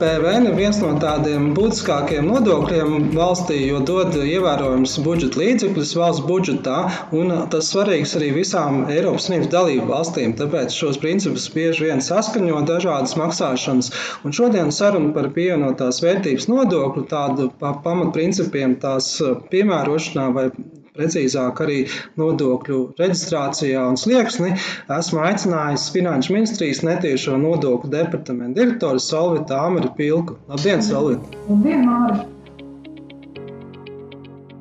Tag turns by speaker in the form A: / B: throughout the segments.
A: PVN ir viens no tādiem būtiskākajiem nodokļiem valstī, jo dod ievērojams budžeta līdzekļus valsts budžetā, un tas svarīgs arī visām Eiropas Savienības dalību valstīm. Tāpēc šos principus bieži vien saskaņo dažādas maksāšanas. Un šodien saruna par pievienotās vērtības nodokli, tādu pamatprincipiem tās piemērošanā vai precīzāk arī nodokļu reģistrācijā un slieksni, esmu aicinājis Finanšu ministrijas netiešo nodokļu departamentu direktoru Solvitu Āmeri Pilku. Labdien, Solvita!
B: Labdien, Māri!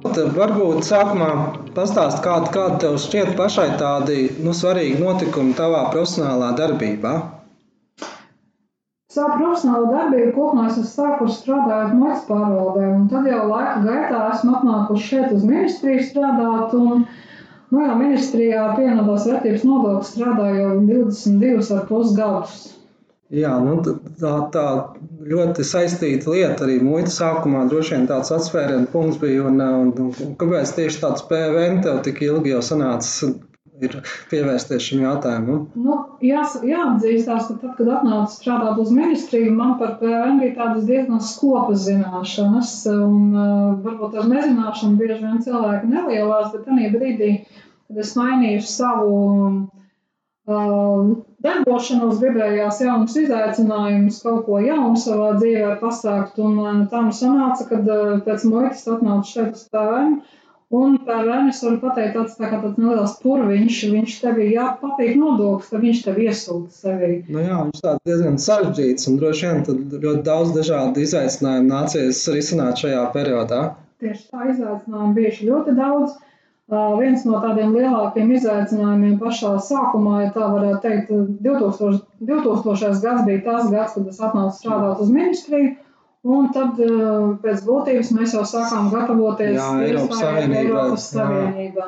A: Varbūt sākumā pastāst, kāda, kāda tev šķiet pašai tādi nu, svarīgi notikumi tavā profesionālā darbībā?
B: Savu profesionālo darbību kopumā esmu sākusi strādājot muitas pārvaldē, un tad jau laika gaitā esmu atnākusi šeit uz ministriju strādāt. Un, nu jau ministrijā pievienotās vērtības nodoklis strādāju jau 22,5 gadus.
A: Jā, nu, tā, tā ļoti saistīta lieta arī muitas sākumā. Droši vien tāds atspērienu punkts bija. Un, un, un kāpēc tieši tāds PVN tev tik ilgi jau sanācis ir pievērsties šim jautājumam?
B: Nu, jās, jāatzīstās, ka tad, kad atnācu strādāt uz ministriju, man par PVN bija tādas diezgan skopas zināšanas. Un, uh, varbūt ar nezināšanu bieži vien cilvēki nelielās, bet tajā brīdī, kad es mainīju savu uh, darbošanos, gribējās jaunus izaicinājumus, kaut ko jaunu savā dzīvē pasākt. Un uh, tā nu sanāca, kad uh, pēc muitas atnācu šeit uz PVN. Un par varu pateikt, tāds, tā kā tāds neliels purviņš, viņš tev ir jāpatīk nodoklis, ka viņš tev iesūta sevī.
A: Nu jā, viņš tāds diezgan sarežģīts un droši vien tad ļoti daudz dažādu izaicinājumu nācies risināt šajā periodā.
B: Tieši tā izaicinājumu bijuši ļoti daudz. Uh, viens no tādiem lielākiem izaicinājumiem pašā sākumā, ja tā varētu teikt, 2000, 2000. gads bija tas gads, kad es atnācu strādāt uz ministriju. Un tad eh, pēc būtības mēs jau sākām gatavoties
A: Jā, Eiropas Savienībā.
B: Eiropas Savienībā.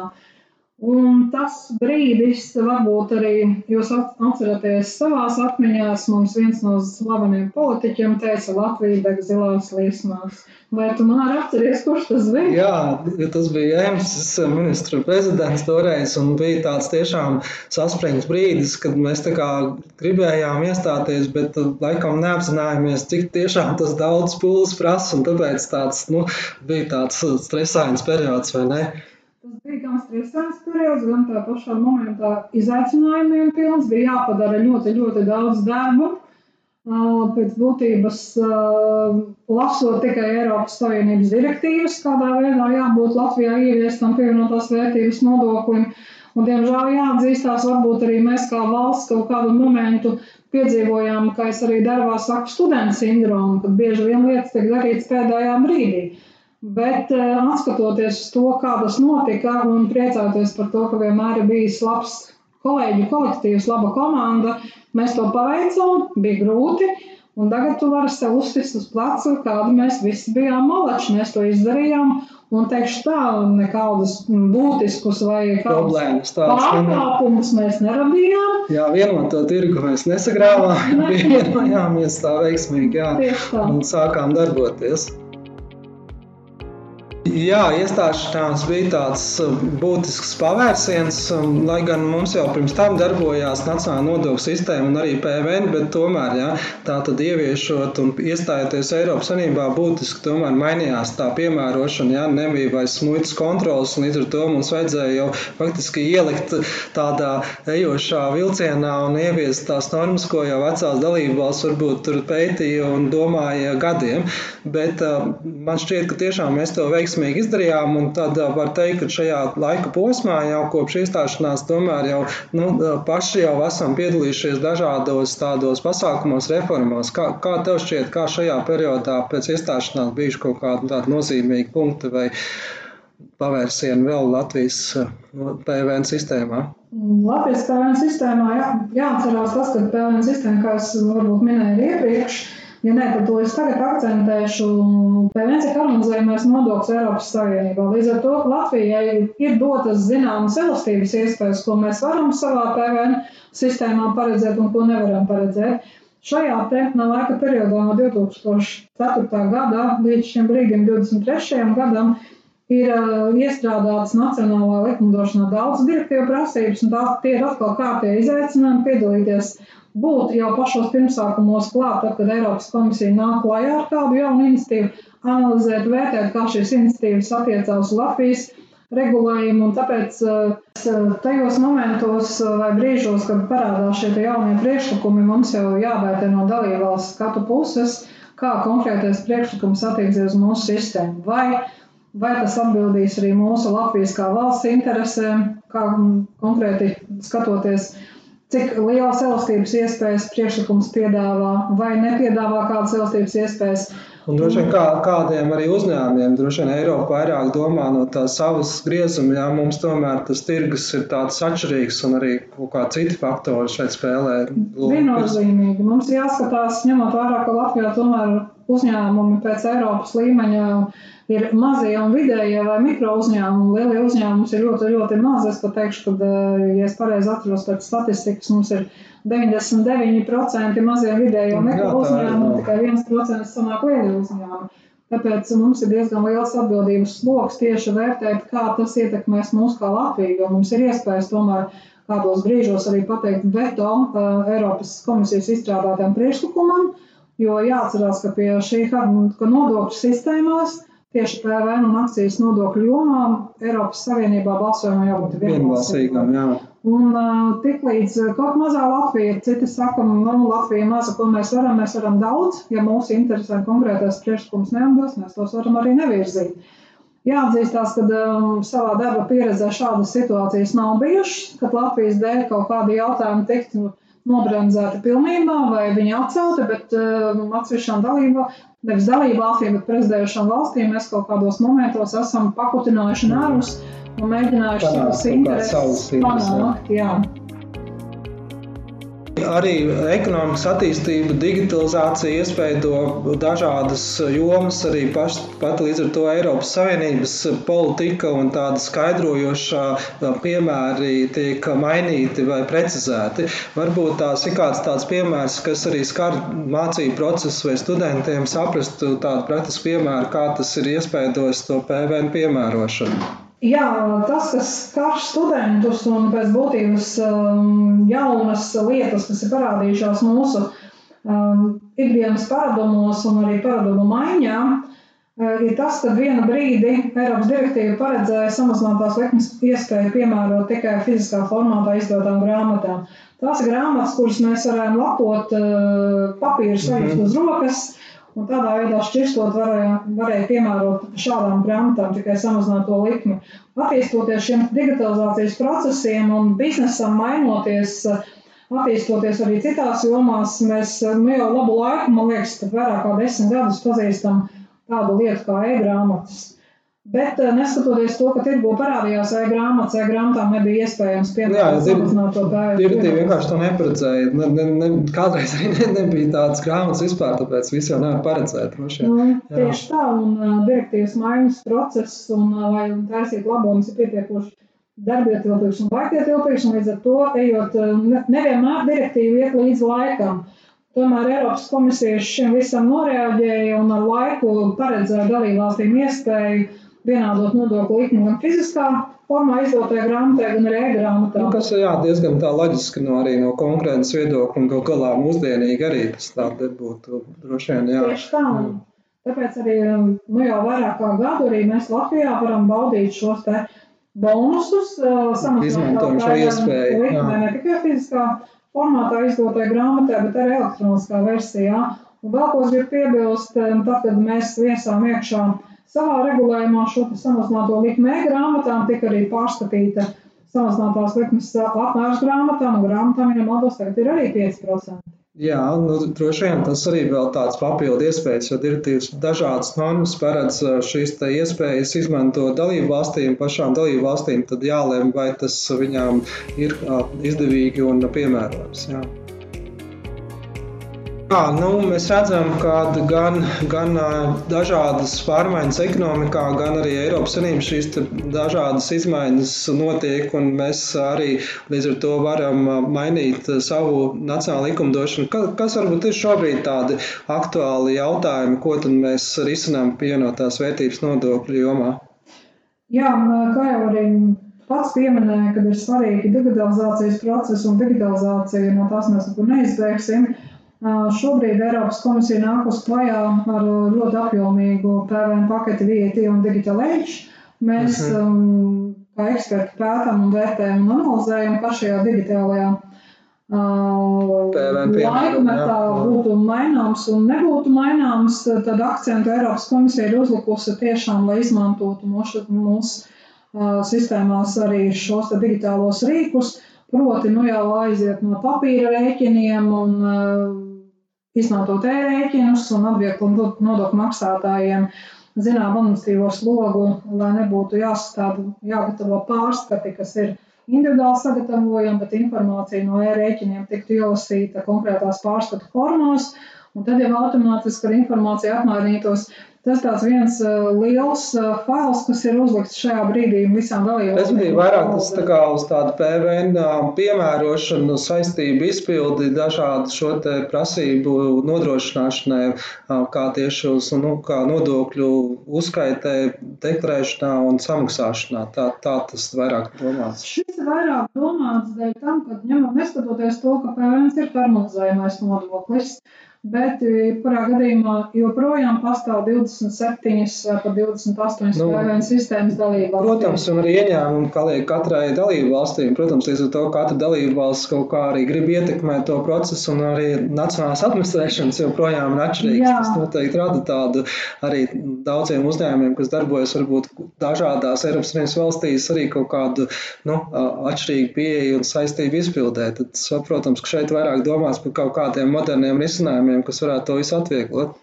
B: Un tas brīdis, varbūt arī jūs atceraties savās atmiņās, mums viens no slaveniem politiķiem teica, Latvija deg zilās liesmās. Vai tu man arī atceries, kurš tas bija?
A: Jā, tas bija Jēmas ministra prezidents toreiz, un bija tāds tiešām saspringts brīdis, kad mēs tā kā gribējām iestāties, bet laikam neapzinājāmies, cik tiešām tas daudz pūles prasa, un tāpēc tāds, nu, bija tāds stresains periods, vai ne?
B: Tas bija gan stresains periods, gan tā pašā momentā izaicinājumiem pilns. Bija jāpadara ļoti, ļoti daudz darba. Pēc būtības lasot tikai Eiropas Savienības direktīvas, kādā veidā jābūt Latvijā ieviestam pievienotās vērtības nodoklim. Un, diemžēl jāatzīstās, varbūt arī mēs kā valsts kaut kādu momentu piedzīvojām, kā es arī darbā saku, studentu sindromu, kad bieži vien lietas tiek darītas pēdējā brīdī. Bet uh, skatoties uz to, kā tas notika, un priecājoties par to, ka vienmēr ir bijis labs kolēģu kolektīvs, laba komanda, mēs to paveicām, bija grūti. Un tagad tu vari sev uzsist uz pleca, kādu mēs visi bijām malači. Mēs to izdarījām. Un teikšu tā, nekādus būtiskus vai
A: problēmas
B: pārkāpumus mēs neradījām.
A: Jā, vienoto tirgu mēs nesagrāvām, vienojāmies tā veiksmīgi, jā, un sākām darboties. Jā, iestāšanās bija tāds uh, būtisks pavērsiens, um, lai gan mums jau pirms tam darbojās Nacionāla nodokļu sistēma un arī PVN, bet tomēr jā, tā tad ieviešot un iestājoties Eiropas Savienībā būtiski tomēr mainījās tā piemērošana, jā, nebija vairs muitas kontrols, un līdz ar to mums vajadzēja jau faktiski ielikt tādā ejošā vilcienā un ieviest tās normas, ko jau vecās dalībvalsts varbūt tur pētīja un domāja gadiem, bet uh, man šķiet, ka tiešām mēs to veiksmīgi veiksmīgi izdarījām. Tad var teikt, ka šajā laika posmā jau kopš iestāšanās tomēr jau nu, paši jau esam piedalījušies dažādos tādos pasākumos, reformās. Kā, kā tev šķiet, kā šajā periodā pēc iestāšanās bijuši kaut kādi tādi nozīmīgi punkti vai pavērsieni vēl Latvijas PVN sistēmā?
B: Latvijas PVN sistēmā jā, jāatcerās tas, ka PVN sistēma, kā es varbūt minēju iepriekš, Ja nē, tad es tagad akcentēšu. PVN ir harmonizējumais nodoklis Eiropas Savienībā. Līdz ar to Latvijai ir dotas zināmas elastības iespējas, ko mēs varam savā PVN sistēmā paredzēt un ko nevaram paredzēt. Šajā te laika periodā no 2004. gada līdz šim brīdim, 23. gadam, ir uh, iestrādātas nacionālā likumdošanā daudz direktīvu prasības, un tā, tie ir atkal kārtīgi izaicinājumi piedalīties, būt jau pašos pirmsākumos klāt, tad, kad Eiropas komisija nāk klajā ar kādu jaunu iniciatīvu, analizēt, vērtēt, kā šīs iniciatīvas attiecās uz Latvijas regulējumu, tāpēc uh, tajos momentos uh, vai brīžos, kad parādās šie jaunie priekšlikumi, mums jau jāvērtē no dalībvalsts skatu puses, kā konkrētais priekšlikums attieksies uz mūsu sistēmu. Vai Vai tas atbildīs arī mūsu Latvijas kā valsts interesēm, kā konkrēti skatoties, cik lielas elastības iespējas priekšlikums piedāvā vai nepiedāvā kādas elastības iespējas.
A: Un droši vien kā, kādiem arī uzņēmumiem, droši vien Eiropa vairāk domā no tā savas griezuma, jā, mums tomēr tas tirgus ir tāds atšķirīgs un arī kaut kā citi faktori šeit spēlē.
B: Viennozīmīgi. Mums jāskatās, ņemot vērā, ka Latvijā tomēr uzņēmumi pēc Eiropas līmeņa ir mazie un vidējie vai mikro uzņēmumi. Lielie uzņēmumi ir ļoti, ļoti mazi. Es pat teikšu, ka, eh, ja es pareizi atceros pēc statistikas, mums ir 99% mazie un vidēji un mikro uzņēmumi, tikai 1% sanāk lielie uzņēmumi. Tāpēc mums ir diezgan liels atbildības sloks tieši vērtēt, kā tas ietekmēs mūs kā Latviju, jo mums ir iespējas tomēr kādos brīžos arī pateikt veto uh, Eiropas komisijas izstrādātām priekšlikumam, jo jāatcerās, ka pie šī nodokļu sistēmās Tieši PVN un akcijas nodokļu jomā Eiropas Savienībā balsojumam jābūt vienbalsīgam. Jā. Un uh, tiklīdz kaut mazā Latvija, citi saka, nu, Latvija maza, ko mēs varam, mēs varam daudz. Ja mūsu interesē konkrētais priekšlikums neatbilst, mēs tos varam arī nevirzīt. Jāatzīstās, ka um, savā darba pieredzē šādas situācijas nav bijušas, kad Latvijas dēļ kaut kādi jautājumi tiktu nobremzēti pilnībā, vai viņi atcelti, bet uh, atsevišķām dalībām, nevis dalību valstīm, bet prezidējušām valstīm mēs kaut kādos momentos esam pakutinājuši narus un mēģinājuši savas intereses panākt.
A: Arī ekonomikas attīstība, digitalizācija iespaido dažādas jomas, arī paš, pat līdz ar to Eiropas Savienības politika un tāda skaidrojošā piemēri tiek mainīti vai precizēti. Varbūt tās ir kāds tāds piemērs, kas arī skar mācību procesu vai studentiem saprast tādu praktisku piemēru, kā tas ir iespaidojis to PVN piemērošanu.
B: Jā, tas, kas skar studentus un pēc būtības um, jaunas lietas, kas ir parādījušās mūsu um, ikdienas paradumos un arī paradumu maiņā, uh, ir tas, ka vienu brīdi Eiropas direktīva paredzēja samazinātās likmes iespēju piemērot tikai fiziskā formātā izdotām grāmatām. Tās grāmatas, kuras mēs varam lapot uh, papīru sajust mhm. uz rokas, Un tādā veidā šķirstot varēja, varēja piemērot šādām grāmatām tikai samazināto likmi. Attīstoties šiem digitalizācijas procesiem un biznesam mainoties, attīstoties arī citās jomās, mēs nu, jau labu laiku, man liekas, vairāk kā desmit gadus pazīstam tādu lietu kā e-grāmatas. Bet eh, neskatoties to, ka tirgu parādījās e-grāmatas, e-grāmatām nebija iespējams piemērot samazināto pēju.
A: Direktīva vienkārši to neparedzēja. Ne, ne, ne, kādreiz arī ne, nebija tādas grāmatas vispār, tāpēc viss jau nevar paredzēt.
B: Nu, tieši tā, un uh, direktīvas maiņas process un uh, lai taisītu labojumus ir pietiekoši darbietilpīgs un laikietilpīgs, un līdz ar to ejot, uh, nevienmēr direktīva iet līdz laikam. Tomēr Eiropas komisija šim visam noreaģēja un ar laiku paredzēja dalībvalstīm iespēju vienādot nodokļu likmi gan fiziskā formā izdotajā grāmatā, gan arī e-grāmatā.
A: Nu, kas jā, diezgan tā loģiski no, arī no konkurences viedokļa un gal galā mūsdienīgi arī tas tā būtu droši vien. Jā.
B: Tieši tā. Mm. Tāpēc arī um, nu, jau vairāk kā gadu arī mēs Latvijā varam baudīt šos te bonusus, uh,
A: samazināt šo iespēju.
B: Likmē, ne tikai fiziskā formātā izdotajā grāmatā, bet arī elektroniskā versijā. Un vēl ko es gribu piebilst, um, tad, kad mēs viesām iekšā savā regulējumā šo samazināto likmē grāmatām tika arī pārskatīta samazinātās likmes apmērs grāmatām, un grāmatām viņam atbilst tagad ir arī 5%.
A: Jā, nu, droši vien tas arī vēl tāds papildu iespējas, jo direktīvas dažādas normas paredz šīs iespējas izmantot dalību valstīm, pašām dalību valstīm, tad jālēm, vai tas viņām ir izdevīgi un piemērojams. Jā. Jā, nu, mēs redzam, ka gan, gan dažādas pārmaiņas ekonomikā, gan arī Eiropas Savienības šīs dažādas izmaiņas notiek, un mēs arī līdz ar to varam mainīt savu nacionālo likumdošanu. Kas varbūt ir šobrīd tādi aktuāli jautājumi, ko tad mēs risinām pievienotās vērtības nodokļu jomā?
B: Jā, kā jau arī pats pieminēja, kad ir svarīgi digitalizācijas process un digitalizācija, no tās mēs neizbēgsim. Šobrīd Eiropas komisija nākus klajā ar ļoti apjomīgu PVN paketi VAT un Digital Age. Mēs uh -huh. um, kā eksperti pētām un vērtējam un analizējam, kā šajā digitālajā uh, laikmetā būtu maināms un nebūtu maināms. Tad akcentu Eiropas komisija ir uzlikusi tiešām, lai izmantotu mūsu, mūsu uh, sistēmās arī šos digitālos rīkus. Proti, nu jau aiziet no papīra rēķiniem un uh, izmantot e-rēķinus un atvieglot nodokļu maksātājiem zinām administratīvo slogu, lai nebūtu jāsastāv, jāgatavo pārskati, kas ir individuāli sagatavojami, bet informācija no e-rēķiniem tiktu ielasīta konkrētās pārskatu formās, un tad jau automātiski ar informāciju apmainītos Tas tāds viens uh, liels uh, fails, kas ir uzlikts šajā brīdī visām dalībvalstīm.
A: Tas bija vairāk tas tā kā uz tādu PVN uh, piemērošanu, saistību izpildi, dažādu šo te prasību nodrošināšanai, kā tieši uz nu, kā nodokļu uzskaitē, deklarēšanā un samaksāšanā. Tā, tā tas vairāk domāts.
B: Šis ir vairāk domāts dēļ tam, ka ņemam neskatoties to, ka PVN ir harmonizējumais nodoklis. Bet, kurā gadījumā joprojām pastāv 27 vai pat 28 nu, PVN sistēmas dalība valstīm.
A: Protams, un arī ieņēmumi paliek katrai dalību valstīm. Protams, līdz ar to katra dalība valsts kaut kā arī grib ietekmēt to procesu, un arī nacionālās administrēšanas joprojām ir atšķirīgas. Tas noteikti rada tādu arī daudziem uzņēmumiem, kas darbojas varbūt dažādās Eiropas Savienības valstīs, arī kaut kādu nu, atšķirīgu pieeju un saistību izpildē. Tad, protams, ka šeit vairāk domās par kaut kādiem moderniem risinājumiem kas varētu to visu atvieglot?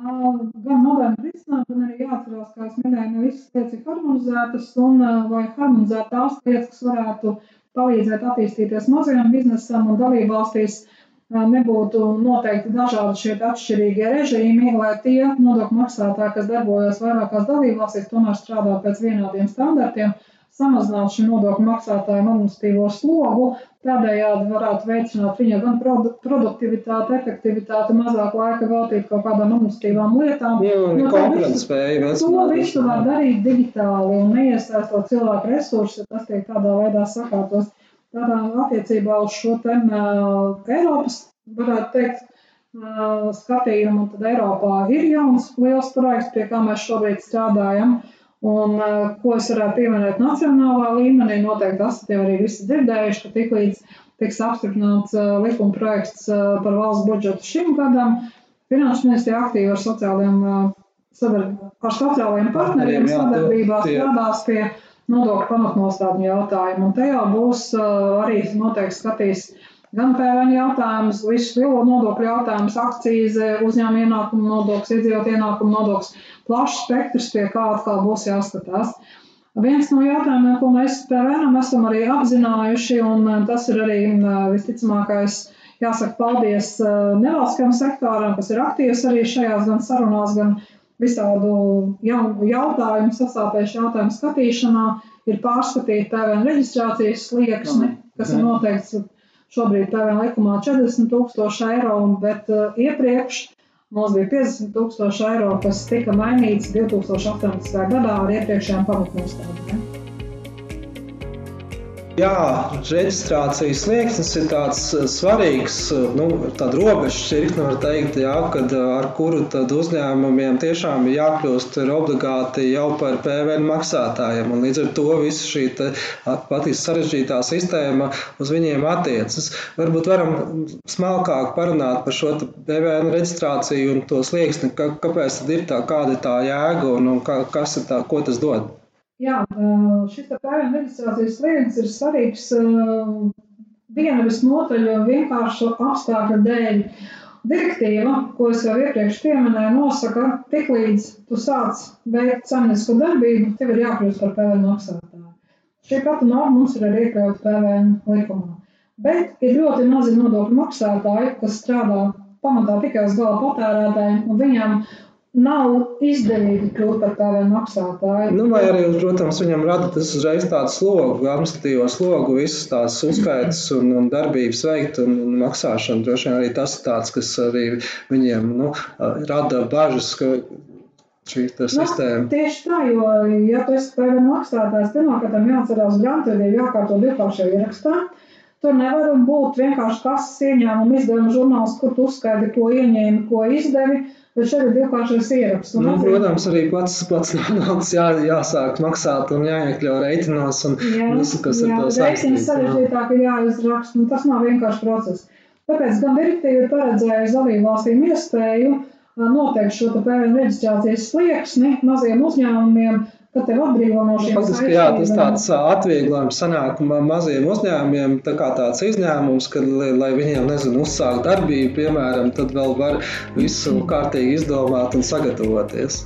B: Gan moderni risinājumi, gan arī jāatcerās, kā es minēju, ne visas lietas ir harmonizētas un vai harmonizēt tās lietas, kas varētu palīdzēt attīstīties mazajam biznesam un dalībvalstīs nebūtu noteikti dažādi šie atšķirīgie režīmi, lai tie nodokļu maksātāji, kas darbojas vairākās dalībvalstīs, tomēr strādā pēc vienādiem standartiem samazināt šī nodokļu maksātāju administratīvo slogu, tādējādi varētu veicināt viņa gan produktivitāti, efektivitāti, mazāk laika veltīt kaut kādām administratīvām lietām.
A: Jā, no, konkurētspēja.
B: To visu var darīt digitāli un neiesaistot cilvēku resursus, ja tas tiek tādā veidā sakārtos. Tādā attiecībā uz šo uh, Eiropas, varētu teikt, skatījumu, tad Eiropā ir jauns liels projekts, pie kā mēs šobrīd strādājam. Un, ko es varētu pieminēt nacionālā līmenī, noteikti esat jau arī visi dzirdējuši, ka tiklīdz tiks apstiprināts likuma projekts par valsts budžetu šim gadam, Finanšu ministrija aktīvi ar sociālajiem, sadar, ar sociālajiem partneriem sadarbībā strādās pie nodokļu pamatnostādņu jautājumu. Un tajā būs arī noteikti skatīs gan PVN jautājumus, visus lielo nodokļu jautājumus, akcijas, uzņēmuma ienākuma nodoklis, iedzīvot ienākuma nodoklis plašs spektrs, pie kā atkal būs jāskatās. Viens no jautājumiem, ko mēs PVN esam arī apzinājuši, un eh, tas ir arī eh, visticamākais, jāsaka paldies eh, nevalstiskajam sektoram, kas ir aktīvs arī šajās gan sarunās, gan visādu jautājumu, sasāpējušu jautājumu skatīšanā, ir pārskatīt PVN reģistrācijas slieksni, kas ir noteikts šobrīd PVN likumā 40 tūkstoši eiro, bet iepriekš Mums bija 50 tūkstoši eiro, kas tika mainīts 2018. gadā ar iepriekšējām pamatnostādēm.
A: Jā, reģistrācijas slieksnis ir tāds eh, svarīgs, eh, nu, tāda robeža šķirkne, var teikt, jā, kad, eh, ar kuru uzņēmumiem tiešām ir jākļūst ir obligāti jau par PVN maksātājiem. Un līdz ar to visa šī pati sarežģītā sistēma uz viņiem attiecas. Varbūt varam smalkāk parunāt par šo PVN reģistrāciju un to slieksni, kāpēc tad ir tā, kāda ir tā jēga un, un kas ir tā, ko tas dod.
B: Jā, šis pērn reģistrācijas slieksnis ir svarīgs viena visnotaļ vienkāršu apstākļu dēļ. Direktīva, ko es jau iepriekš pieminēju, nosaka, ka tiklīdz tu sāc veikt saimniecisko darbību, tev ir jākļūst par PVN maksātāju. Šī pati norma mums ir arī iekļauta PVN likumā. Bet ir ļoti mazi nodokļu maksātāji, kas strādā pamatā tikai uz gala patērētājiem, un viņiem nav izdevīgi kļūt par PVN maksātāju.
A: Nu, vai arī, protams, viņam rada tas uzreiz tādu slogu, administratīvo slogu, visas tās uzskaitas un, un darbības veikt un, un maksāšanu. Droši vien arī tas ir tāds, kas arī viņiem nu, rada bažas, ka šī nu, sistēma.
B: Tieši tā, jo, ja tu esi PVN maksātājs, pirmkārt jāatcerās grāmatvedību, jākārto divkāršajā ierakstā. Tur nevar būt vienkārši kases ieņēmuma izdevuma žurnāls, kur tu uzskaiti, ko ieņēmi, ko izdevi Bet šeit ir divkāršais ieraksts.
A: Nu, protams, arī pats, pats naudas jā, jāsāk maksāt un jāiekļau reiķinos un
B: jā, visu, kas jā, ar to saistīts. Reiķinis sarežģītāk ir jāizraksta, un tas nav vienkārši process. Tāpēc gan direktīva paredzēja dalību valstīm iespēju noteikt šo PVN reģistrācijas slieksni maziem uzņēmumiem, Tad tev atbrīvo no šiem
A: Faktiski, jā, tas tāds atvieglojums sanāk maziem uzņēmumiem, tā kā tāds izņēmums, kad, lai viņiem, nezinu, uzsākt darbību, piemēram, tad vēl var visu kārtīgi izdomāt un sagatavoties.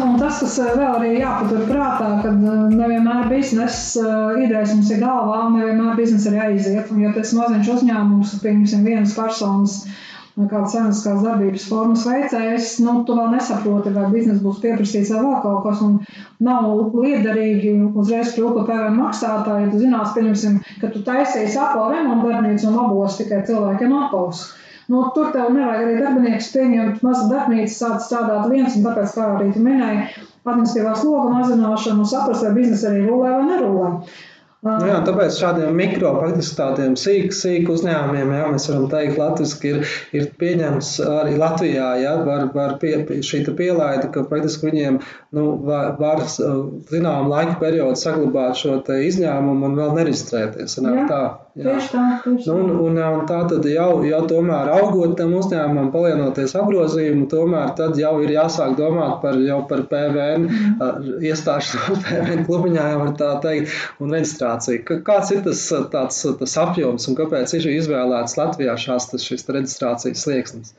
B: Un tas, kas vēl arī jāpatur prātā, ka nevienmēr biznesa idejas mums ir galvā, un nevienmēr biznesa arī aiziet. Un, ja tas maziņš uzņēmums, piemēram, vienas personas kādas saimnieciskās darbības formas veicējs, nu, tu vēl nesaproti, vai biznesa būs pieprasīts vai vēl kaut kas, nav liederīgi uzreiz kļūt par PVN maksātāju, ja tu zinās, pieņemsim, ka tu taisīsi apā remontu darbnīcu un labos tikai cilvēkiem apavus. Nu, tur tev nevajag arī darbinieks pieņemt mazu darbnīcu, sākt strādāt viens, un tāpēc, kā arī tu minēji, administratīvā sloga mazināšanu, saprast, vai biznesa arī rulē vai nerulē.
A: Nu jā, tāpēc šādiem mikro, faktiski tādiem sīk, sīk uzņēmumiem, jā, mēs varam teikt, latviski ir, ir pieņems arī Latvijā, jā, var, var pie, šī pielaida, ka praktiski viņiem nu, var, var zinām laika periodu saglabāt šo izņēmumu un vēl nereģistrēties.
B: Jā, tā. Tieši tā, tieši
A: nu, un, un, un tā tad jau, jau tomēr augot tam uzņēmumam, palienoties apgrozījumu, tomēr tad jau ir jāsāk domāt par, jau par PVN, mm. iestāšanos PVN klubiņā, jau var tā teikt, un reģistrēt reģistrācija. Kāds ir tas, tāds, tas apjoms un kāpēc ir izvēlēts Latvijā šās, šis reģistrācijas slieksnis?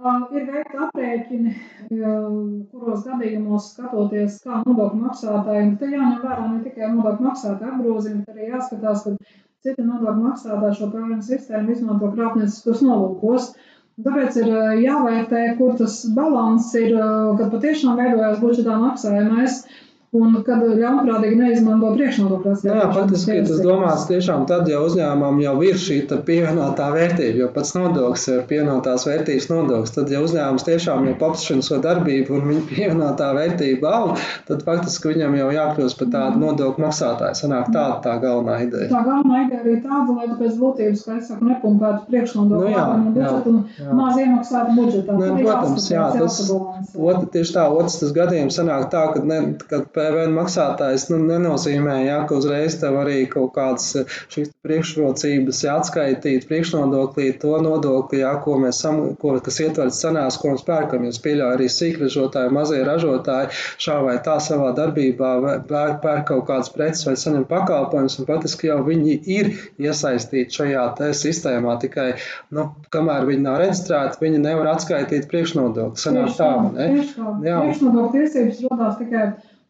B: Uh, ir veikti aprēķini, uh, kuros gadījumos skatoties, kā nodokļu maksātājiem, tad jāņem vērā ne tikai nodokļu maksātāju apgrozījumi, bet arī jāskatās, ka citi nodokļu maksātāji šo PVN sistēmu izmanto krāpnieciskos nolūkos. Tāpēc ir uh, jāvērtē, kur tas balans ir, kad patiešām veidojās budžetā maksājumais. Un kad ļaunprātīgi neizmanto priekšnodokļus.
A: Jā, faktiski tas domāts tiešām tad, ja uzņēmumam jau ir šī pievienotā vērtība, jo pats nodoklis ir pievienotās vērtības nodoklis. Tad, ja uzņēmums tiešām jau paplašina šo darbību un viņa pievienotā vērtība aug, tad faktiski viņam jau jākļūst par tādu nodokļu maksātāju. Sanāk tāda tā galvenā ideja.
B: Tā galvenā ideja arī tāda, lai pēc būtības, kā es saku, nepumpētu priekšnodokļu nu, jā, budžeta un jā. maz iemaksātu budžetā.
A: Nu, protams, jā, tas, ot, tieši tā, otrs tas gadījums sanāk tā, ka, ne, kad PVN maksātājs nu, nenozīmē, jā, ka uzreiz tev arī kaut kādas eh, šīs priekšrocības jāatskaitīt priekšnodoklī to nodokli, jā, ko mēs, sam, ko, kas ietverts cenās, ko mēs pērkam. Jūs pieļauj arī sīkražotāji, mazie ražotāji šā vai tā savā darbībā pērk kaut kādas preces vai saņem pakalpojumus, un patiski jau viņi ir iesaistīti šajā sistēmā, tikai, nu, kamēr viņi nav reģistrēti, viņi nevar atskaitīt priekšnodokli. Sanāk tā,
B: ne? Jā. Priekšnodokļu tiesības rodās tikai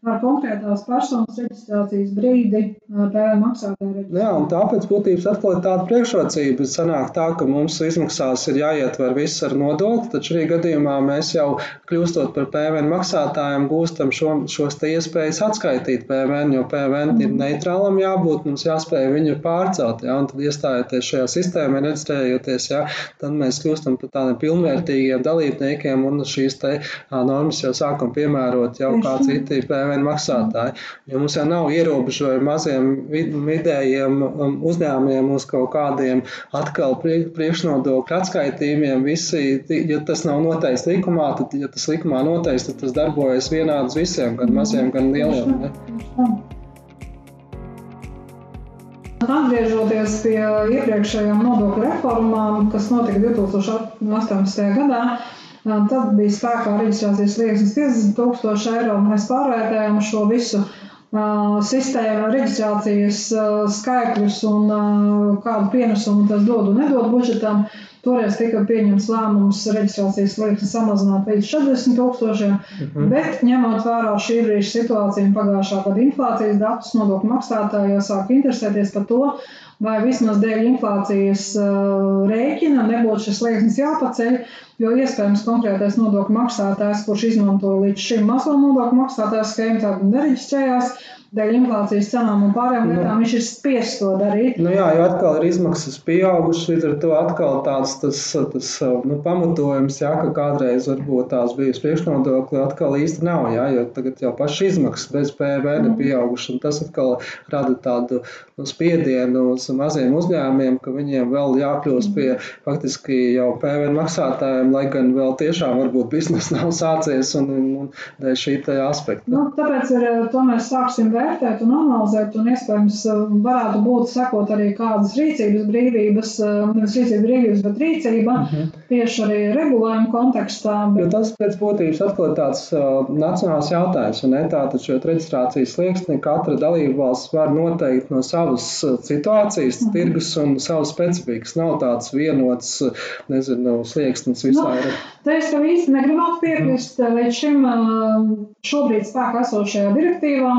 B: ar konkrētās personas reģistrācijas brīdi PVN maksātāja reģistrācija.
A: Jā, un tāpēc būtības atkal ir tāda priekšrocība. Sanāk tā, ka mums izmaksās ir jāietver viss ar nodokli, taču arī gadījumā mēs jau kļūstot par PVN maksātājiem gūstam šo, šos te iespējas atskaitīt PVN, jo PVN mm. ir neitrālam jābūt, mums jāspēj viņu pārcelt, jā, un tad iestājoties šajā sistēmā, reģistrējoties, jā, tad mēs kļūstam par tādiem pilnvērtīgiem dalībniekiem un šīs te normas jau sākam piemērot jau kā citi PVN PVN maksātāji. Jo mums jau nav ierobežojumi maziem vidējiem um, uzņēmumiem uz kaut kādiem atkal priekšnodokļu atskaitījumiem. Visi, ja tas nav noteikts likumā, tad, ja tas likumā noteikts, tad tas darbojas vienādi visiem, gan maziem, gan lieliem. Ne?
B: Atgriežoties pie iepriekšējām nodokļu reformām, kas notika 2018. gadā, tad bija spēkā reģistrācijas slieksnis 50 tūkstoši eiro. Mēs pārvērtējām šo visu sistēmu, reģistrācijas skaitļus un kādu pienesumu tas dod un nedod budžetam. Toreiz tika pieņemts lēmums reģistrācijas slieksni samazināt līdz 40 tūkstošiem, uh mhm. -huh. bet ņemot vērā šī brīža situāciju un pagājušā gada inflācijas datus, nodokļu maksātāji jau sāk interesēties par to, vai vismaz dēļ inflācijas uh, rēķina nebūtu šis slieksnis jāpaceļ, jo iespējams konkrētais nodokļu maksātājs, kurš izmanto līdz šim mazo nodokļu maksātāju schēmu, tādu nereģistrējās dēļ inflācijas cenām un pārējām lietām, nu, viņš ir spiests to darīt.
A: Nu jā, jo atkal ir izmaksas pieaugušas, līdz ar to atkal tāds tas, tas nu, pamatojums, jā, ka kādreiz varbūt tās bijusi priekšnodokļi, atkal īsti nav, jā, jo tagad jau paši izmaksas bez PVN ir mm. pieaugušas, un tas atkal rada tādu nu, spiedienu uz maziem uzņēmumiem, ka viņiem vēl jākļūst pie faktiski jau PVN maksātājiem, lai gan vēl tiešām varbūt biznesa nav sācies un, un, un šī aspekta.
B: Nu, tāpēc ir, to mēs sāksim vērtēt un analizēt, un iespējams eh, varētu būt sekot arī kādas rīcības brīvības, eh, nevis rīcības brīvības, bet rīcība uh mhm. -huh. tieši arī regulējuma kontekstā.
A: Bet... Jo tas pēc būtības atkal tāds uh, nacionāls jautājums, un ne tātad šo reģistrācijas slieksni katra dalība valsts var noteikt no savas situācijas, uh mhm. -huh. tirgus un savas specifikas. Nav tāds vienots, nezinu, slieksnis visā. No,
B: te es tev īsti negribētu piekrist uh -huh. līdz šim šobrīd spēkā esošajā direktīvā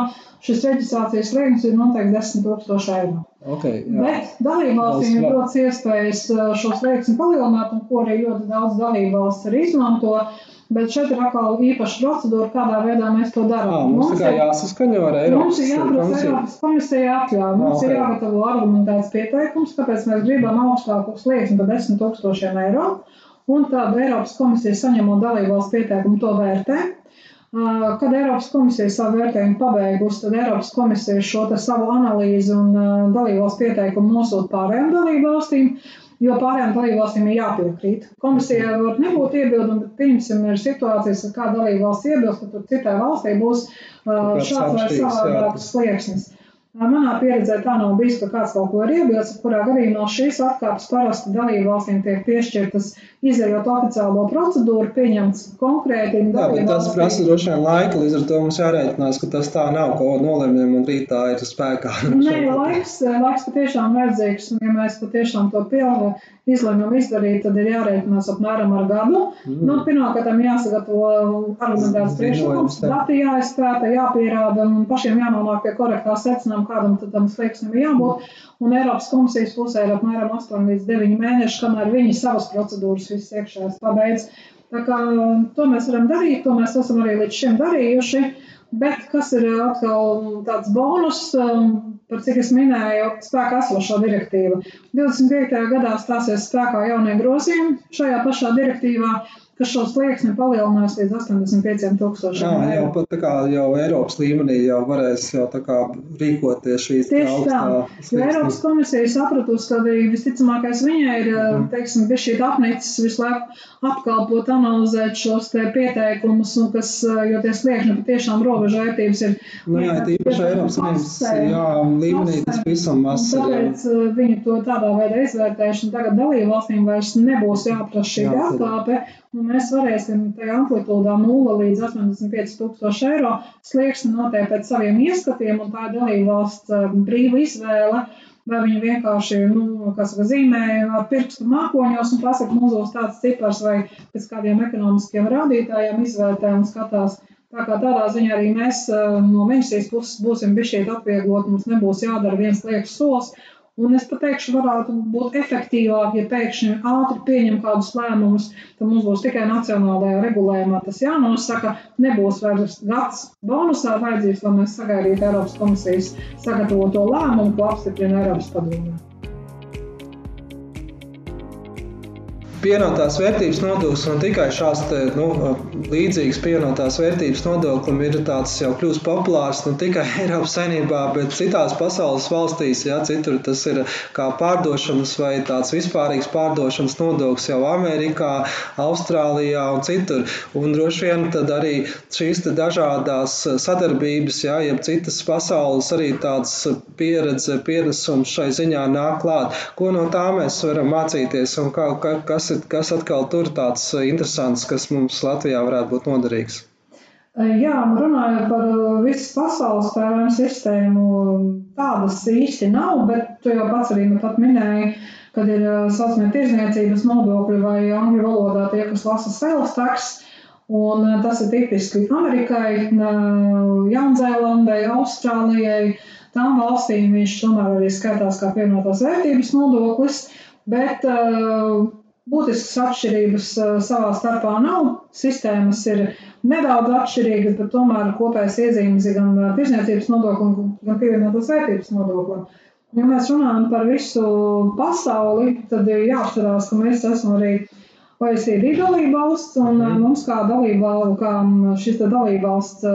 B: šis reģistrācijas slieksnis ir noteikti 10 000 eiro.
A: Okay, jā.
B: Bet dalībvalstīm ir dots iespējas uh, šo slieksni palielināt, un ko arī ļoti daudz dalībvalsts arī izmanto. Bet šeit ir atkal īpaša procedūra, kādā veidā mēs to darām.
A: Mums, mums ir jāsaskaņo ar Eiropas
B: Mums ir jāprasa Eiropas komisija atļauja. Mums okay. ir jāgatavo argumentēts pieteikums, kāpēc mēs gribam augstāku slieksni par 10 tūkstošiem eiro. Un tad Eiropas komisija saņemot dalībvalsts pieteikumu to vērtē. Kad Eiropas komisija savu vērtējumu pabeigusi, tad Eiropas komisija šo savu analīzi un dalībvalsts pieteikumu nosūta pārējām dalībvalstīm, jo pārējām dalībvalstīm ir jāpiekrīt. Komisijai var nebūt iebildumi, bet pieņemsim, ir situācijas, ka kāda dalībvalsts iebilst, tur citai valstī būs šāds vai savādāks slieksnis. Manā pieredzē tā nav bijis, ka kāds kaut ko ir iebilst, kurā gadījumā šīs atkāpes parasti dalībvalstīm tiek piešķirtas izējot oficiālo procedūru, pieņemts konkrēti.
A: Jā, bet tas prasa droši vien laika, līdz ar to mums jārēķinās, ka tas tā nav, ko nolemjam un rītā ir spēkā.
B: Nē, laiks, laiks patiešām vajadzīgs, un ja mēs patiešām to pilnu izlemjam izdarīt, tad ir jārēķinās apmēram ar gadu. Mm. Nu, pirmkārt, jāsagatavo argumentēts priekšlikums, dati jāizpēta, jāpierāda un pašiem jānonāk pie korektā secinājuma, kādam tam slieksnim ir jābūt. Un Eiropas komisijas pusē ir apmēram 8 līdz 9 mēneši, kamēr viņi savas procedūras viss iekšējās pabeidz. Tā kā to mēs varam darīt, to mēs esam arī līdz šim darījuši. Bet kas ir atkal tāds bonus, um, par cik es minēju, spēkā esošā direktīva. 25. gadā stāsies spēkā jaunie grozījumi šajā pašā direktīvā, kas šo slieksni palielinās līdz 85 tūkstošiem.
A: Jā, jau pat tā kā jau Eiropas līmenī jau varēs jau tā kā rīkoties šīs
B: Tieši tā, jo Eiropas komisija sapratusi, ka visticamākais viņai ir, mm. teiksim, bija šī apnicis visu laiku apkalpot, analizēt šos te pieteikumus, un kas, jo tie sliekšņi patiešām robežvērtības ir.
A: Nu jā, tīpaši Eiropas Savienības līmenī tas visam maz.
B: Tāpēc viņi to tādā veidā izvērtējuši, un tagad dalību valstīm vairs nebūs jāprasa šī atkāpe. Un mēs varēsim tajā amplitūdā 0 līdz 85 tūkstoši eiro slieksni noteikt pēc saviem ieskatiem, un tā ir dalībvalsts eh, brīva izvēle. Vai viņi vienkārši nu, saka, zīmē ar pirkstu mākoņos un pasaka, mums būs tāds cipars, vai pēc kādiem ekonomiskiem rādītājiem izvērtē un skatās. Tā kā tādā ziņā arī mēs eh, no ministrijas puses būsim bišķiet atvieglot, mums nebūs jādara viens liekas solis, Un es pateikšu, varētu būt efektīvāk, ja pēkšņi ātri pieņem kādus lēmumus, tad mums būs tikai nacionālajā regulējumā tas jānosaka. Nebūs vairs gads bonusā vajadzīgs, lai mēs sagaidītu Eiropas komisijas sagatavoto lēmumu, ko apstiprina Eiropas padomē.
A: Pienotās vērtības nodoklis un tikai šāds te, nu, līdzīgs pienotās vērtības nodoklim ir tāds jau kļūst populārs ne tikai Eiropas saimnībā, bet citās pasaules valstīs. Ja, citur tas ir kā pārdošanas vai tāds vispārīgs pārdošanas nodoklis jau Amerikā, Austrālijā un citur. Un droši vien tad arī šīs dažādās sadarbības, ja, jeb citas pasaules arī tāds pieredze, pienesums šai ziņā nāk klāt. Ko no tā mēs varam mācīties un kā, kas ir, kas atkal tur tāds eh, interesants, kas mums Latvijā varētu būt noderīgs?
B: Eh, jā, runājot par eh, visas pasaules tērēm sistēmu, tādas īsti nav, bet tu jau pats arī nu pat minēji, kad ir saucamie tirzniecības nodokļi vai angļu valodā tie, kas lasa sales tax, un tas ir tipiski Amerikai, Jaunzēlandai, Austrālijai, tām valstīm viņš tomēr arī skaitās kā pievienotās vērtības nodoklis, bet uh, Būtiskas atšķirības savā starpā nav. Sistēmas ir nedaudz atšķirīgas, bet tomēr kopējais iezīmes ir gan tirzniecības nodoklim, gan pievienotās vērtības nodoklim. Ja mēs runājam par visu pasauli, tad ir jāatcerās, ka mēs esam arī OECD dalībvalsts, un mm. mums kā dalībvalsts, kā šis dalībvalsts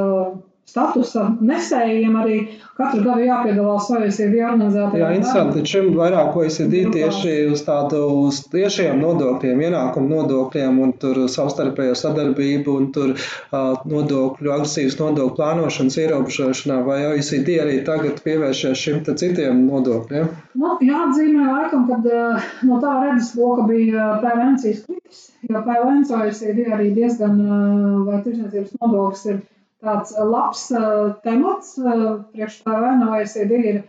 B: statusa nesējiem arī katru gadu jāpiedalās OECD organizētajā.
A: Jā, interesanti. Šim vairāk OECD tieši uz tādu uz tiešiem nodokļiem, ienākumu nodokļiem un tur savstarpējo sadarbību un tur uh, nodokļu, agresīvas nodokļu plānošanas ierobežošanā, vai OECD arī tagad pievēršies šim te citiem nodokļiem?
B: Nu, jāatzīmē laikam, kad uh, no tā redzes loka bija PVN kritis, jo PVN OECD arī diezgan, uh, vai tirsniecības nodoklis ir tāds eh, labs uh, temats. Uh, priekš PVN OECD ir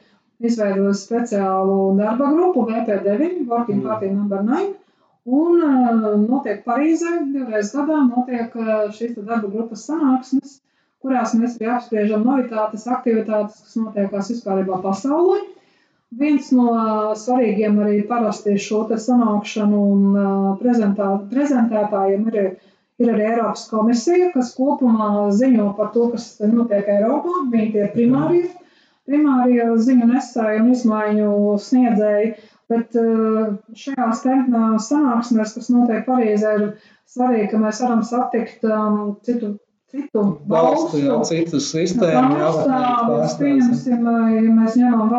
B: izveidojusi speciālu darba grupu VP9, Working mm. Party Number 9. Un notiek Parīzē, divreiz gadā notiek šīs darba grupas sanāksmes, kurās mēs arī apspriežam novitātes, aktivitātes, kas notiekās vispārībā pasaulē. Viens no svarīgiem arī parasti šo sanākšanu un prezentētājiem ir Ir arī Eiropas komisija, kas kopumā ziņo par to, kas notiek Eiropā. Viņi tie primārie, primārie ziņu nesēji un izmaiņu sniedzēji. Bet eh, šajās sanāksmēs, kas notiek Parīzē, ir svarīgi, ka mēs varam satikt um, citu citu valstu,
A: jā, citu sistēmu. Jā,
B: pieņemsim, ja mēs ņemam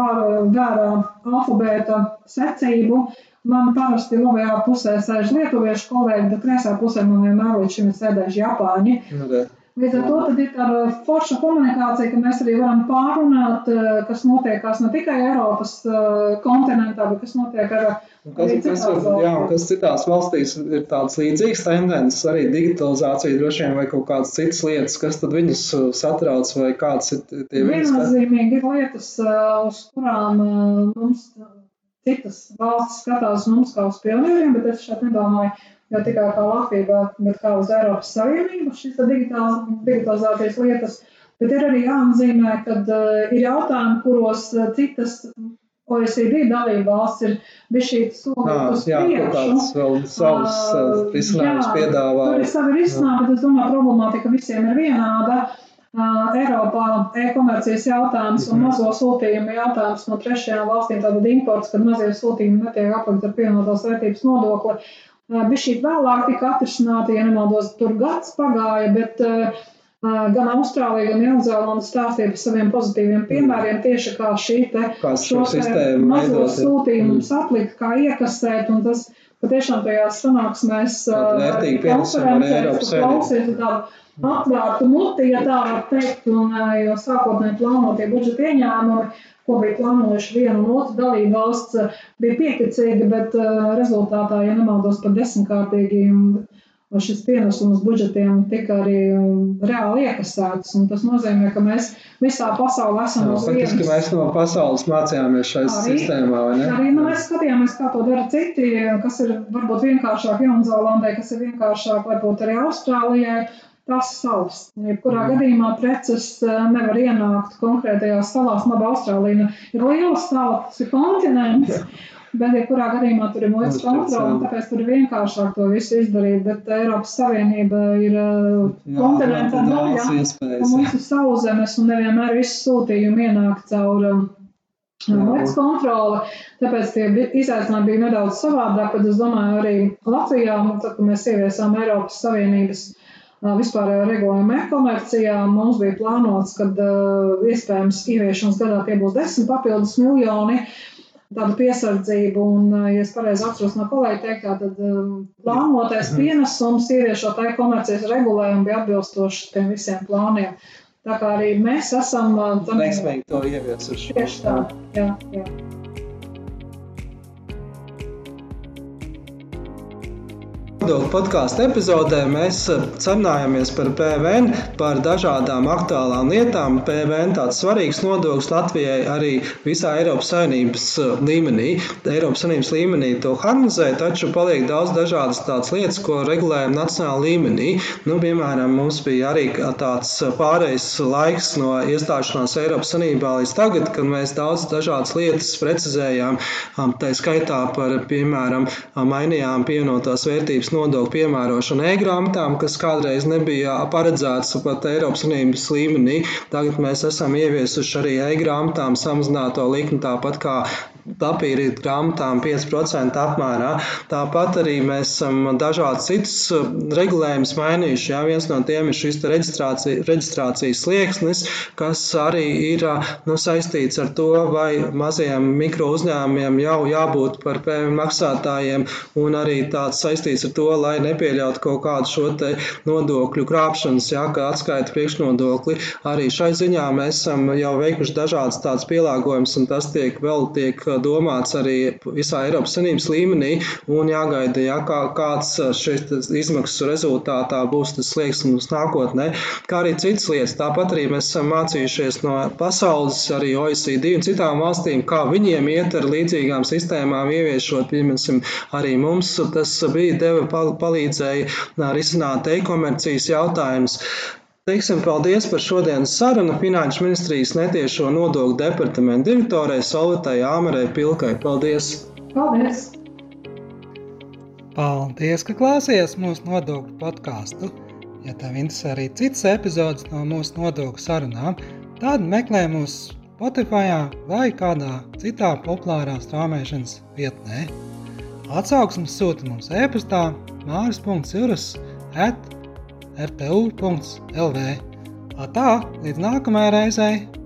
B: vērā alfabēta secību, Man parasti labajā pusē sēž lietuviešu kolēģi, bet kreisā pusē man vienmēr līdz šim ir sēdējuši Japāņi. Okay. Līdz ar to ir tāda forša komunikācija, ka mēs arī varam pārunāt, eh, kas notiekās ne tikai Eiropas eh, kontinentā, bet kas notiek ar
A: Kas, kas, var, jā, kas citās valstīs ir tādas līdzīgas tendences, arī digitalizācija droši vien vai kaut kādas citas lietas, kas tad viņus uh, satrauc vai kādas ir tie?
B: Viennozīmīgi ir lietas, uz kurām mums citas valstis skatās mums kā uz pionieriem, bet es šeit nedomāju jau tikai kā Latvija, bet kā uz Eiropas Savienību šīs digitalizācijas lietas. Bet ir arī jāatzīmē, ka uh, ir jautājumi, kuros citas OECD dalība valsts ir bijusi solīta uz
A: jā, priekšu. vēl savus uh, risinājumus piedāvā.
B: Tur ir savi risinājumi, bet es domāju, problemātika visiem ir vienāda. Uh, Eiropā e-komercijas jautājums un mhm. mazo sūtījumu jautājums no trešajām valstīm, tātad imports, kad mazie sūtījumi netiek aplikti ar pievienotās vērtības nodokli. Bija šī vēlāk tika atrisināta, ja nemaldos, tur gads pagāja, bet Gan Austrālija, gan Jaunzēlanda stāstīja par saviem pozitīviem piemēriem, tieši kā šī te
A: šo mazo
B: sūtījumu atlikt, kā iekasēt, un tas patiešām tajās sanāksmēs konferencēs klausies tādu atvērtu muti, ja tā var teikt, un jo sākotnēji plānotie budžeta ieņēmumi, ko bija plānojuši viena un otra dalība valsts, bija pieticīgi, bet rezultātā, ja nemaldos, par desmitkārtīgi šis pienesums budžetiem tika arī reāli iekasēts. Tas nozīmē, ka mēs visā pasaulē esam
A: uz vietas. Faktiski mēs no pasaules mācījāmies šajā sistēmā, vai ne?
B: Arī nu, mēs skatījāmies, kā to dara citi, kas ir varbūt vienkāršāk Jaunzēlandē, kas ir vienkāršāk varbūt arī Austrālijai. Tas savs. Jebkurā mm. gadījumā preces uh, nevar ienākt konkrētajās salās. Labi, Austrālija ir liela sala, tas ir kontinents. Bet, ja kurā gadījumā tur ir muitas kontrole, tāpēc tur ir vienkāršāk to visu izdarīt. Bet Eiropas Savienība ir kontinenta daļa, un mums ir sauszemes, un nevienmēr visu sūtījumu ienāk caur Veids kontrole, tāpēc tie izaicinājumi bija nedaudz savādāk, kad es domāju, arī Latvijā, tad, kad mēs ieviesām Eiropas Savienības vispārējo regulējumu e-komercijā, mums bija plānots, ka iespējams ieviešanas gadā tie būs 10 papildus miljoni tādu piesardzību, un, ja es pareizi atceros no kolēģa teiktā, tad plānotais pienesums ieviešot e-komercijas regulējumu bija atbilstošs tiem visiem plāniem. Tā kā arī mēs esam
A: veiksmīgi to ieviesuši.
B: Tieši tā, jā, jā.
A: Nodokļu podkāstu epizodē mēs eh, sarunājamies par PVN, par dažādām aktuālām lietām. PVN tāds svarīgs nodoklis Latvijai arī visā Eiropas Savienības eh, līmenī. Eiropas Savienības līmenī to harmonizē, taču paliek daudz dažādas tādas lietas, ko regulējam nacionālā līmenī. Nu, piemēram, mums bija arī tāds pārejas laiks no iestāšanās Eiropas Savienībā līdz tagad, kad mēs daudz dažādas lietas precizējām. Tā skaitā par, piemēram, mainījām pievienotās vērtības nodokļu piemērošanu e-grāmatām, kas kādreiz nebija paredzēts pat Eiropas Savienības līmenī. Tagad mēs esam ieviesuši arī e-grāmatām samazināto likmi, tāpat kā papīra grāmatām 5% apmērā. Tāpat arī mēs esam dažādas citas uh, regulējumus mainījuši. Jā, viens no tiem ir šis reģistrācija, reģistrācijas slieksnis, kas arī ir uh, nu, saistīts ar to, vai mazajiem mikro uzņēmumiem jau jābūt par PVN maksātājiem, un arī tāds saistīts ar to, lai nepieļautu kaut kādu šo nodokļu krāpšanas, jā, kā atskaita priekšnodokli. Arī šai ziņā mēs esam jau veikuši dažādas tādas pielāgojumus, un tas tiek vēl tiek uh, domāts arī visā Eiropas Savienības līmenī un jāgaida, ja, kā, kāds šīs izmaksu rezultātā būs tas slieksnis nākotnē, kā arī citas lietas. Tāpat arī mēs esam mācījušies no pasaules, arī OECD un citām valstīm, kā viņiem iet ar līdzīgām sistēmām, ieviešot, piemēram, arī mums tas bija deva palīdzēja risināt e-komercijas jautājumus. Teiksim paldies par šodienas sarunu Finanšu ministrijas netiešo nodokļu departamentu direktorai Solvitai Āmerai Pilkai. Paldies!
B: Paldies!
A: Paldies, ka klausījāties mūsu nodokļu podkāstu. Ja tev interesē arī citas epizodes no mūsu nodokļu sarunām, tad meklē mūs Spotify vai kādā citā populārā strāmošanas vietnē. Atsauksmes sūta mums e-pastā māris.cirus at rtu.lv. Tā, līdz nākamajai reizei!